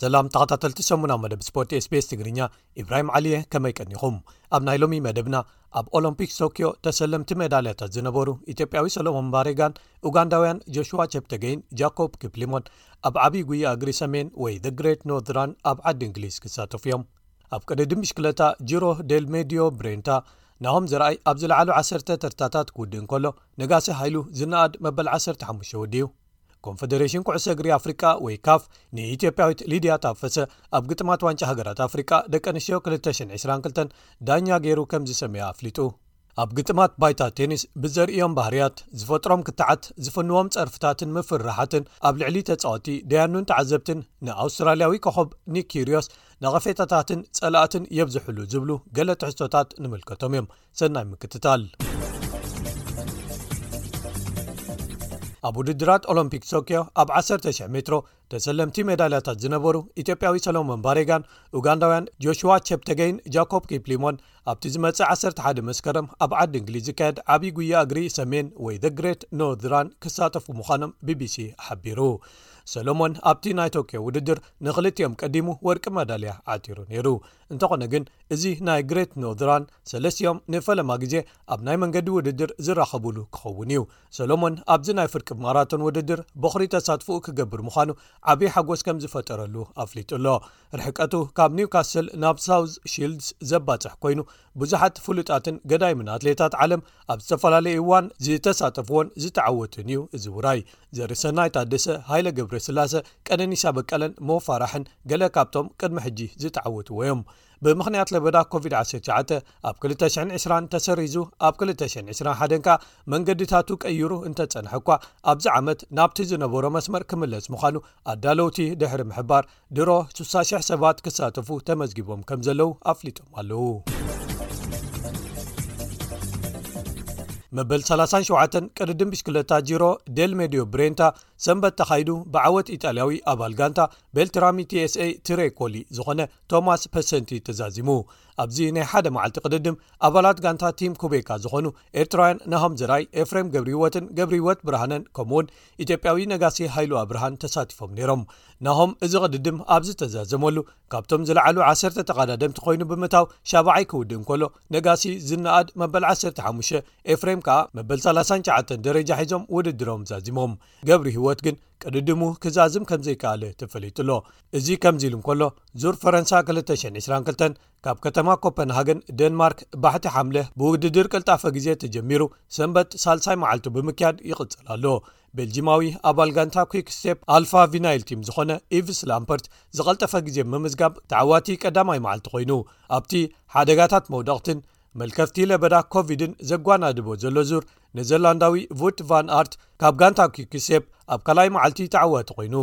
ሰላም ተኸታተልቲ ሰሙና መደብ ስፖርት ስቤስ ትግርኛ ኢብራሂም ዓሊየ ከመይ ቀኒኹም ኣብ ናይ ሎሚ መደብና ኣብ ኦሎምፒክ ቶክዮ ተሰለምቲ ሜዳልያታት ዝነበሩ ኢትዮጵያዊ ሰሎሞን ባሬጋን ኡጋንዳውያን ጆሽዋ ቸፕተገይን ጃኮብ ክፕሊሞን ኣብ ዓብዪ ጉያ እግሪ ሰሜን ወይ the ግሬት ኖርዝራን ኣብ ዓዲ እንግሊዝ ክሳተፉ እዮም ኣብ ቅድድም ብሽክለታ ጅሮ ዴል ሜድዮ ብሬንታ ናሆም ዘርኣይ ኣብ ዝለዓሉ ዓሰርተ ተርታታት ክውድእ እንከሎ ነጋሲ ሃይሉ ዝነኣድ መበል ዓሰርተ ሓሙሽተ ወዲኡ ኮንፈደሬሽን ኩዕሶ እግሪ ኣፍሪቃ ወይ ካፍ ንኢትዮጵያዊት ሊድያ ታፈሰ ኣብ ግጥማት ዋንጫ ሃገራት ኣፍሪቃ ደቂ ኣንስትዮ 222 ዳኛ ገይሩ ከም ዝሰመያ ኣፍሊጡ ኣብ ግጥማት ባይታ ቴኒስ ብዘርእዮም ባህርያት ዝፈጥሮም ክትዓት ዝፍንዎም ጸርፍታትን ምፍርራሓትን ኣብ ልዕሊ ተጻወቲ ደያኑን ተዓዘብትን ንኣውስትራልያዊ ኮኸብ ኒክ ኪርዮስ ነቐፌታታትን ጸላእትን የብዝሕሉ ዝብሉ ገለ ትሕዝቶታት ንምልከቶም እዮም ሰናይ ምክትታል ኣብ ውድድራት ኦሎምፒክ ቶክዮ ኣብ 1,00 ሜትሮ ተሰለምቲ ሜዳልያታት ዝነበሩ ኢትዮጵያዊ ሰሎሞን ባሬጋን ኡጋንዳውያን ጆሽዋ ቸፕተገይን ጃኮብ ኪፕሊሞን ኣብቲ ዝመጽእ 11 መስከረም ኣብ ዓዲ እንግሊዝ ዝካየድ ዓብዪ ጉያ እግሪ ሰሜን ወይ ዘ ግሬት ኖርዝራን ክሳተፉ ምዃኖም ቢቢሲ ሓቢሩ ሰሎሞን ኣብቲ ናይ ቶክዮ ውድድር ንኽልቲኦም ቀዲሙ ወርቂ መዳልያ ዓቲሩ ነይሩ እንተኾነ ግን እዚ ናይ ግሬት ኖርዘራን ሰለስቲኦም ንፈለማ ግዜ ኣብ ናይ መንገዲ ውድድር ዝራኸቡሉ ክኸውን እዩ። ሰሎሞን ኣብዚ ናይ ፍርቂ ማራቶን ውድድር ቦኽሪ ተሳትፎኡ ክገብር ምዃኑ ዓብዪ ሓጎስ ከም ዝፈጠረሉ ኣፍሊጡ ኣሎ። ርሕቀቱ ካብ ኒውካስል ናብ ሳውዝ ሺልድስ ዘባጽሕ ኮይኑ ብዙሓት ፍሉጣትን ገዳይምን ኣትሌታት ዓለም ኣብ ዝተፈላለዩ እዋን ዝተሳተፍዎን ዝተዓወቱን እዩ እዚ ውራይ ዘርሰናይ ታደሰ ሃይለ ገብረ ስላሰ ቀነኒሳ በቀለን ሞፋራሕን ገለ ካብቶም ቅድሚ ሕጂ ዝተዓወትዎ እዮም ብምኽንያት ለበዳ ኮቪድ-19 ኣብ 220 ተሰሪዙ ኣብ 221 ከኣ መንገዲታቱ ቀይሩ እንተጸንሐ እኳ ኣብዚ ዓመት ናብቲ ዝነበሮ መስመር ክምለስ ምዃኑ ኣዳለውቲ ድሕሪ ምሕባር ድሮ ሱሳ ሽሕ ሰባት ክሳተፉ ተመዝጊቦም ከም ዘለዉ ኣፍሊጦም ኣለዉ መበል 37 ቅድድም ብሽክለታ ጂሮ ደል ሜድዮ ብሬንታ ሰንበት ተኻይዱ ብዓወት ኢጣልያዊ ኣባል ጋንታ ቤልትራሚ tsa ትሬ ኮሊ ዝኾነ ቶማስ ፐሰንቲ ተዛዚሙ ኣብዚ ናይ ሓደ መዓልቲ ቅድድም ኣባላት ጋንታ ቲም ኩቤካ ዝኾኑ ኤርትራውያን ናሆም ዝራይ ኤፍሬም ገብሪ ህይወትን ገብሪ ህይወት ብርሃነን ከምኡውን ኢትዮጵያዊ ነጋሲ ሃይሉ ኣብርሃን ተሳቲፎም ነይሮም ናሆም እዚ ቅድድም ኣብ ዝተዛዘመሉ ካብቶም ዝለዓሉ ዓሰርተ ተቓዳደምቲ ኮይኑ ብምታው ሻባዓይ ክውድእ እንከሎ ነጋሲ ዝነኣድ መበል 15 ኤፍሬም ከኣ መበል 39 ደረጃ ሒዞም ውድድሮም ዛዚሞም ገብሪ ህይወት ግን ቅድድሙ ክዛዝም ከም ዘይከኣለ ተፈለጡ ኣሎ እዚ ከምዚ ኢሉ እንከሎ ዙር ፈረንሳ 222 ካብ ከተማ ኮፐንሃገን ደንማርክ ባሕቲ ሓምለ ብውድድር ቀልጣፈ ግዜ ተጀሚሩ ሰንበት ሳልሳይ መዓልቱ ብምክያድ ይቕጽል ኣሎ ቤልጂማዊ ኣባል ጋንታ ኩክ ስቴፕ ኣልፋ ቪናይል ቲም ዝኾነ ኢቭስ ላምፐርት ዝቐልጠፈ ግዜ ምምዝጋብ ተዓዋቲ ቀዳማይ መዓልቲ ኮይኑ ኣብቲ ሓደጋታት መውደቕትን መልከፍቲ ለበዳ ኮቪድን ዘጓናድቦ ዘሎ ዙር ነዘርላንዳዊ ቡት ቫን ኣርት ካብ ጋንታ ኩኪሴፕ ኣብ ካልኣይ መዓልቲ ተዓዋቲ ኮይኑ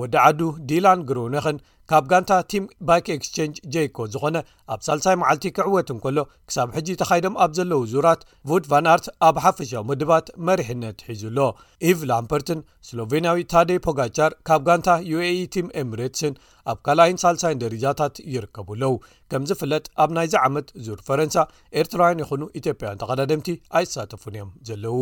ወዲ ዓዱ ዲላን ግሩነክን ካብ ጋንታ ቲም ባይክ ኤክስቸንጅ ጀይኮ ዝኾነ ኣብ ሳልሳይ መዓልቲ ክዕወት እንከሎ ክሳብ ሕጂ ተኻይዶም ኣብ ዘለዉ ዙራት ቡድ ቫን ኣርት ኣብ ሓፈሻዊ ምድባት መሪሕነት ሒዙ ኣሎ ኢቭ ላምፐርትን ስሎቨንያዊ ታደይ ፖጋቻር ካብ ጋንታ ዩae ቲም ኤምሬትስን ኣብ ካልኣይን ሳልሳይን ደሪጃታት ይርከቡ ኣለው ከም ዝፍለጥ ኣብ ናይዚ ዓመት ዙር ፈረንሳ ኤርትራውያን ይኹኑ ኢትዮጵያውያን ተቐዳደምቲ ኣይሳተፉን እዮም ዘለው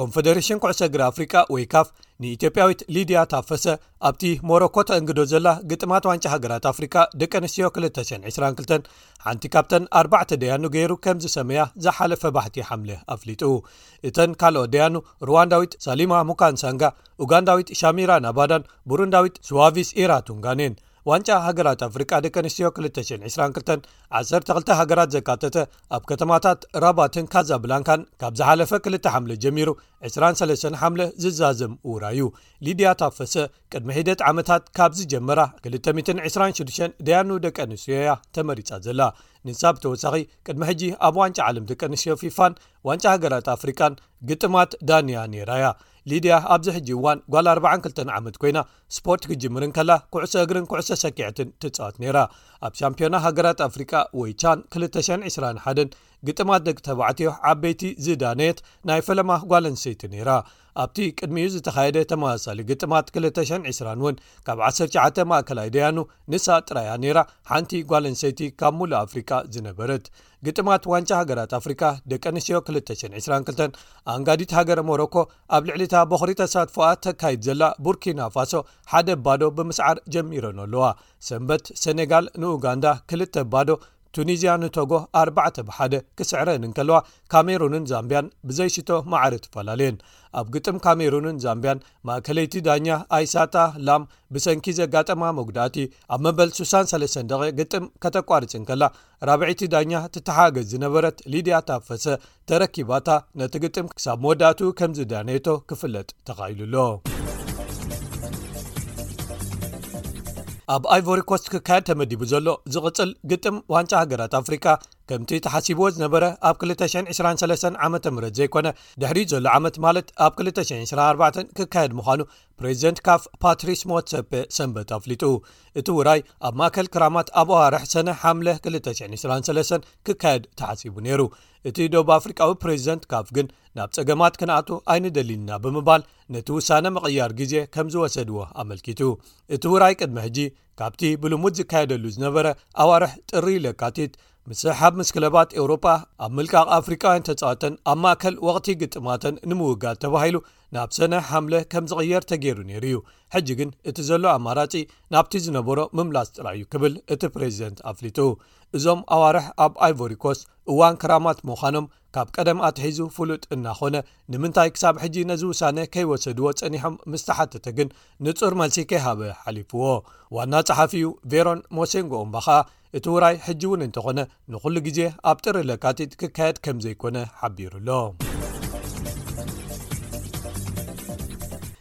ኮንፈደሬሽን ኩዕሰ እግሪ ኣፍሪቃ ወይ ካፍ ንኢትዮጵያዊት ሊድያ ታፈሰ ኣብቲ ሞሮኮ ተእንግዶ ዘላ ግጥማት ዋንጫ ሃገራት ኣፍሪቃ ደቂ ኣንስትዮ 222 ሓንቲ ካብተን ኣርባዕተ ደያኑ ገይሩ ከም ዝሰመያ ዝሓለፈ ባሕቲ ሓምለ ኣፍሊጡ እተን ካልኦት ደያኑ ሩዋንዳዊት ሳሊማ ሙካንሳንጋ፣ ኡጋንዳዊት ሻሚራ ናባዳን ቡሩንዳዊት ስዋቪስ ኢራ ቱንጋን እየን። ዋንጫ ሃገራት ኣፍሪቃ ደቂ ኣንስትዮ 2022፣ ዓሰርተ ክልተ ሃገራት ዘካተተ ኣብ ከተማታት ራባትን ካዛብላንካን ካብ ዝሓለፈ ክልተ ሓምለ ጀሚሩ ዕስራን ሰለስተን ሓምለ ዝዛዘም ውራይ'ዩ። ሊድያ ታፈሰ ቅድሚ ሒደት ዓመታት ካብ ዝጀመራ ክልተ ሚእትን ዕስራን ሽዱሽተን ደያኑ ደቂ ኣንስትዮ'ያ ተመሪጻ ዘላ። ንሳ ብተወሳኺ ቅድሚ ሕጂ ኣብ ዋንጫ ዓለም ደቂ ኣንስትዮ ፊፋን ዋንጫ ሃገራት ኣፍሪቃን ግጥማት ዳንያ ነይራ'ያ። ሊድያ ኣብዚ ሕጂ እዋን ጓል ኣርብዓን ክልተን ዓመት ኰይና፣ ስፖርት ክትጅምር እንከላ ኩዕሶ እግርን ኩዕሶ ሰኪዐትን ትጻወት ነይራ። ኣብ ሻምፕዮና ሃገራት ኣፍሪቃ ወይ ቻን ክልተ ሸሕን ዕስራን ሓደን ግጥማት ደቂ ተባዕትዮ ዓበይቲ ዝዳነየት ናይ ፈለማ ጓል ኣንስተይቲ ነይራ። ኣብቲ ቅድሚኡ ዝተኻየደ ተመሳሳሊ ግጥማት ክልተ ሸሕን ዕስራን'ውን ካብ ዓሰርተ ትሽዓተ ማእከላይ ደያኑ ንሳ ጥራይ'ያ ነይራ ሓንቲ ጓል ኣንስተይቲ ካብ ምሉእ ኣፍሪቃ ዝነበረት። ግጥማት ዋንጫ ሃገራት ኣፍሪካ ደቂ ኣንስትዮ 222 ኣንጋዲት ሃገረ ሞሮኮ ኣብ ልዕሊታ ቦኽሪ ተሳትፎኣ ተካይድ ዘላ ቡርኪና ፋሶ ሓደ ባዶ ብምስዓር ጀሚረኖ ኣለዋ ሰንበት ሰነጋል ንኡጋንዳ ክልተ ባዶ ቱኒዝያ ንቶጎ ኣርባዕተ ብሓደ ክስዕረን እንከለዋ ካሜሩንን ዛምብያን ብዘይሽቶ ማዕሪ ትፈላለየን ኣብ ግጥም ካሜሩንን ዛምብያን ማእከለይቲ ዳኛ ኣይሳታ ላም ብሰንኪ ዘጋጠማ መጉዳእቲ ኣብ መበል 63 ደቂ ግጥም ከተቋርፅ እንከላ ራብዐይቲ ዳኛ ትተሓገዝ ዝነበረት ሊድያ ታፈሰ ተረኪባታ ነቲ ግጥም ክሳብ መወዳእትኡ ከምዝዳነየቶ ክፍለጥ ተኻኢሉ ኣሎ ኣብ ኣይቮሪኮስት ክካየድ ተመዲቡ ዘሎ ዝቕፅል ግጥም ዋንጫ ሃገራት ኣፍሪካ ከምቲ ተሓሲብዎ ዝነበረ ኣብ 223 ዓ ም ዘይኮነ ድሕሪ ዘሎ ዓመት ማለት ኣብ 224 ክካየድ ምዃኑ ፕሬዚደንት ካፍ ፓትሪስ ሞትሰፔ ሰንበት ኣፍሊጡ እቲ ውራይ ኣብ ማእከል ክራማት ኣብ ኣዋርሕ ሰነ ሓምለ 223 ክካየድ ተሓሲቡ ነይሩ እቲ ዶብ ኣፍሪካዊ ፕሬዚደንት ካፍ ግን ናብ ጸገማት ክንኣቱ ኣይንደሊንና ብምባል ነቲ ውሳነ ምቕያር ግዜ ከም ዝወሰድዎ ኣመልኪቱ እቲ ውራይ ቅድሚ ሕጂ ካብቲ ብልሙድ ዝካየደሉ ዝነበረ ኣዋርሕ ጥሪ ለካቲት ምስሕሓብ ምስ ክለባት ኤውሮጳ ኣብ ምልቃቕ ኣፍሪቃውያን ተጻወተን ኣብ ማእከል ወቕቲ ግጥማተን ንምውጋድ ተባሂሉ ናብ ሰነ ሓምለ ከም ዝቕየር ተገይሩ ነይሩ እዩ ሕጂ ግን እቲ ዘሎ ኣማራጺ ናብቲ ዝነበሮ ምምላስ ጥራይ እዩ ክብል እቲ ፕሬዚደንት ኣፍሊጡ እዞም ኣዋርሕ ኣብ ኣይቮሪኮስ እዋን ክራማት ምዃኖም ካብ ቀደም ኣትሒዙ ፍሉጥ እናኾነ ንምንታይ ክሳብ ሕጂ ነዚ ውሳነ ከይወሰድዎ ጸኒሖም ምስ ተሓተተ ግን ንጹር መልሲ ከይሃበ ሓሊፍዎ ዋና ጸሓፊኡ ቬሮን ሞሴንጎኡምባኻ እቲ ውራይ ሕጂ እውን እንተኾነ ንኹሉ ግዜ ኣብ ጥሪ ለካቲት ክካየድ ከም ዘይኮነ ሓቢሩ ኣሎ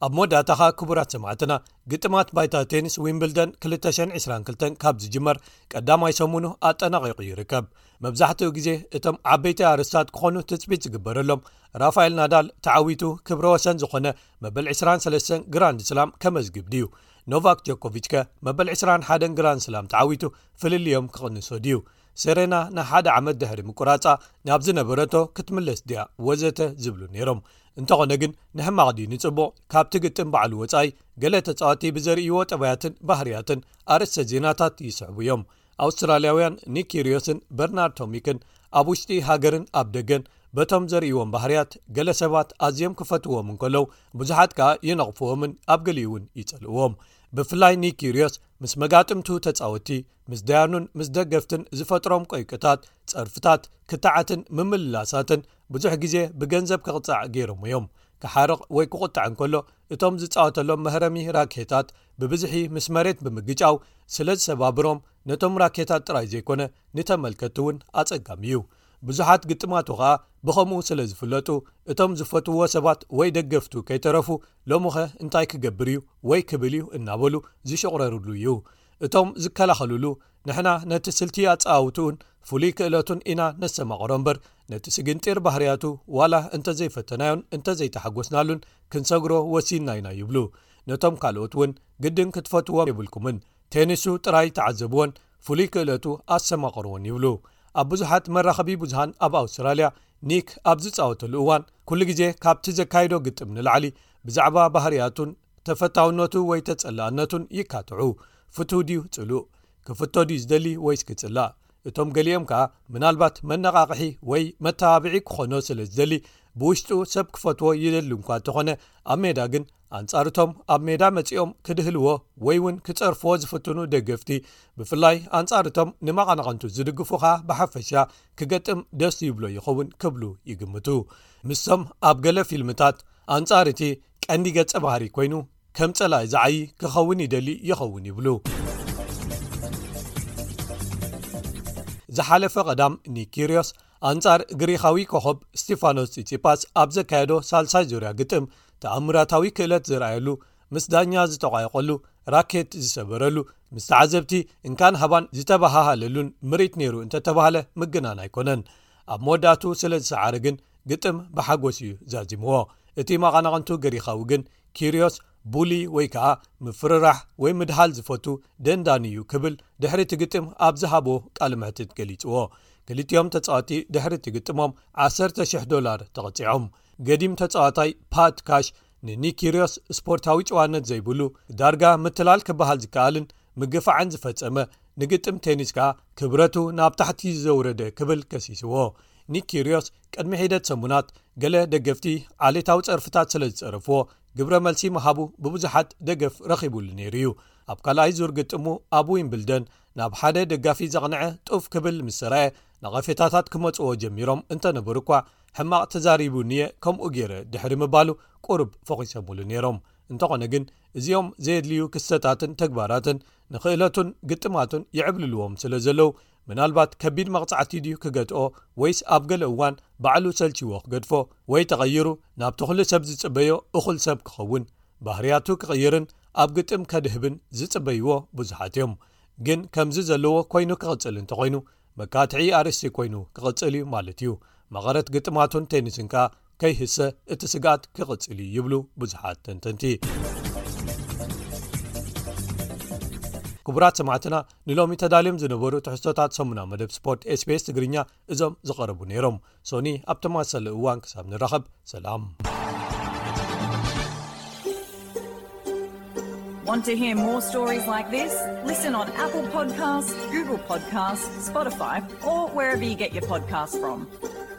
ኣብ መወዳእታኻ ክቡራት ሰማዕትና ግጥማት ባይታ ቴኒስ ዊምብልደን 222 ካብ ዝጅመር ቀዳማይ ሰሙኑ ኣጠናቂቑ ይርከብ መብዛሕትኡ ግዜ እቶም ዓበይቲ ኣርስታት ክኾኑ ትፅቢት ዝግበረሎም ራፋኤል ናዳል ተዓዊቱ ክብረ ወሰን ዝኾነ መበል 23 ግራንድ ስላም ከመዝግብ ድዩ ኖቫክ ጆኮቪች ከ መበል 21 ግራን ስላም ተዓዊቱ ፍልልዮም ክቕንሶ ድዩ ሰሬና ን ሓደ ዓመት ድሕሪ ምቁራፃ ናብ ዝነበረቶ ክትምለስ ድያ ወዘተ ዝብሉ ነይሮም እንተኾነ ግን ንሕማቕ ድዩ ንጽቡቕ ካብቲ ግጥም ባዕሉ ወፃኢ ገለ ተፃወቲ ብዘርእይዎ ጠባያትን ባህርያትን ኣርእስተ ዜናታት ይስሕቡ እዮም ኣውስትራልያውያን ኒክ ኪርዮስን በርናርድ ቶሚክን ኣብ ውሽጢ ሃገርን ኣብ ደገን በቶም ዘርእዎም ባህርያት ገለ ሰባት ኣዝዮም ክፈትዎም እንከለዉ ብዙሓት ከኣ የነቕፍዎምን ኣብ ገሊኡ እውን ይጸልእዎም ብፍላይ ኒክ ኪርዮስ ምስ መጋጥምቱ ተጻወቲ ምስ ደያኑን ምስ ደገፍትን ዝፈጥሮም ቆይቅታት ጸርፍታት ክትዓትን ምምልላሳትን ብዙሕ ግዜ ብገንዘብ ክቕጻዕ ገይሮም እዮም ክሓርቕ ወይ ክቝጣዕ እንከሎ እቶም ዝጻወተሎም መህረሚ ራኬታት ብብዝሒ ምስ መሬት ብምግጫው ስለ ዝሰባብሮም ነቶም ራኬታት ጥራይ ዘይኮነ ንተመልከቲ እውን ኣጸጋሚ እዩ። ብዙሓት ግጥማቱ ኸኣ ብኸምኡ ስለ ዝፍለጡ እቶም ዝፈትውዎ ሰባት ወይ ደገፍቱ ከይተረፉ ሎምኸ እንታይ ክገብር እዩ ወይ ክብል እዩ እናበሉ ዝሽቑረርሉ እዩ። እቶም ዝከላኸልሉ ንሕና ነቲ ስልቲ ኣጸዋውትኡን ፍሉይ ክእለቱን ኢና ነስተማቕሮ እምበር ነቲ ስግንጢር ባህርያቱ ዋላ እንተዘይፈተናዮን እንተዘይተሓጎስናሉን ክንሰግሮ ወሲንና ኢና ይብሉ። ነቶም ካልኦት እውን ግድን ክትፈትዎም የብልኩምን፣ ቴኒሱ ጥራይ ተዓዘብዎን ፍሉይ ክእለቱ ኣሰማቕርዎን ይብሉ። ኣብ ብዙሓት መራኸቢ ብዙሃን ኣብ ኣውስትራልያ ኒክ ኣብ ዝጻወተሉ እዋን ኩሉ ግዜ ካብቲ ዘካይዶ ግጥም ንላዕሊ ብዛዕባ ባህርያቱን ተፈታውነቱ ወይ ተጸላእነቱን ይካትዑ። ፍቱው ድዩ ጽሉእ? ክፍቶ ድዩ ዝደሊ ወይስ ክጽላእ? እቶም ገሊኦም ከኣ ምናልባት መነቓቕሒ ወይ መተባብዒ ክኾኖ ስለ ዝደሊ ብውሽጡ ሰብ ክፈትዎ ይደሊ እንኳ እንተኾነ ኣብ ሜዳ ግን ኣንጻርቶም ኣብ ሜዳ መጺኦም ክድህልዎ ወይ እውን ክጸርፍዎ ዝፍትኑ ደገፍቲ ብፍላይ ኣንጻርቶም ንመቐናቕንቱ ዝድግፉ ከኣ ብሓፈሻ ክገጥም ደስ ይብሎ ይኸውን ክብሉ ይግምቱ ንሶም ኣብ ገለ ፊልምታት ኣንጻር እቲ ቀንዲ ገጸ ባህሪ ኮይኑ ከም ጸላኢ ዝዓዪ ክኸውን ይደሊ ይኸውን ይብሉ። ዝሓለፈ ቀዳም ኒኪርዮስ ኣንጻር ግሪኻዊ ኮኾብ ስቲፋኖስ ጺጺጳስ ኣብ ዘካየዶ ሳልሳይ ዙርያ ግጥም ተኣምራታዊ ክእለት ዘርኣየሉ ምስ ዳኛ ዝተቋየቀሉ ራኬት ዝሰበረሉ ምስ ተዓዘብቲ እንካን ሃባን ዝተባሃሃለሉን ምርኢት ነይሩ እንተተባህለ ምግናን ኣይኮነን ኣብ መወዳእቱ ስለ ዝሰዓረ ግን ግጥም ብሓጎስ እዩ ዛዚምዎ እቲ መቓናቕንቱ ግሪኻዊ ግን ኪርዮስ ቡሊ ወይ ከኣ ምፍርራሕ ወይ ምድሃል ዝፈቱ ደንዳኒ እዩ ክብል ድሕሪ እቲ ግጥም ኣብ ዝሃቦ ቃል ምሕትት ገሊጽዎ ክልቲኦም ተጻዋቲ ድሕሪ እቲ ግጥሞም 10,00 ዶላር ተቐጺዖም ገዲም ተጻዋታይ ፓት ካሽ ንኒኪርዮስ ስፖርታዊ ጭዋነት ዘይብሉ ዳርጋ ምትላል ክበሃል ዝከኣልን ምግፋዕን ዝፈጸመ ንግጥም ቴኒስ ከኣ ክብረቱ ናብ ታሕቲ ዘውረደ ክብል ከሲስዎ ኒክ ኪርዮስ ቅድሚ ሒደት ሰሙናት ገለ ደገፍቲ ዓሌታዊ ጸርፍታት ስለ ዝጸረፍዎ ግብረ መልሲ ምሃቡ ብብዙሓት ደገፍ ረኺቡሉ ነይሩ እዩ። ኣብ ካልኣይ ዙር ግጥሙ ኣብ ዊምብልደን ናብ ሓደ ደጋፊ ዘቕንዐ ጡፍ ክብል ምስ ሰረዐ ነቐፌታታት ክመጽዎ ጀሚሮም እንተነበሩ እኳ ሕማቕ ተዛሪቡኒ'የ ከምኡ ገይረ ድሕሪ ምባሉ ቁሩብ ፈኺሶምሉ ነይሮም። እንተኾነ ግን እዚኦም ዘየድልዩ ክስተታትን ተግባራትን ንኽእለቱን ግጥማቱን ይዕብልልዎም ስለ ዘለዉ ምናልባት ከቢድ መቕጻዕቲ ድዩ ክገትኦ ወይስ ኣብ ገለ እዋን ባዕሉ ሰልችይዎ ክገድፎ ወይ ተቐይሩ ናብቲ ኹሉ ሰብ ዝጽበዮ እኹል ሰብ ክኸውን ባህርያቱ ክቕይርን ኣብ ግጥም ከድህብን ዝጽበይዎ ብዙሓት እዮም ግን ከምዚ ዘለዎ ኮይኑ ክቕጽል እንተኾይኑ መካትዒ ኣርእስቲ ኮይኑ ክቕጽል እዩ ማለት እዩ መቐረት ግጥማቱን ቴኒስን ከኣ ከይህሰ እቲ ስግኣት ክቕፅል እዩ ይብሉ ብዙሓት ተንተንቲ ክቡራት ሰማዕትና ንሎሚ ተዳልዮም ዝነበሩ ትሕዝቶታት ሰሙናዊ መደብ ስፖርት ስbስ ትግርኛ እዞም ዝቐረቡ ነይሮም ሶኒ ኣብ ተማሰለ እዋን ክሳብ ንራኸብ ሰላም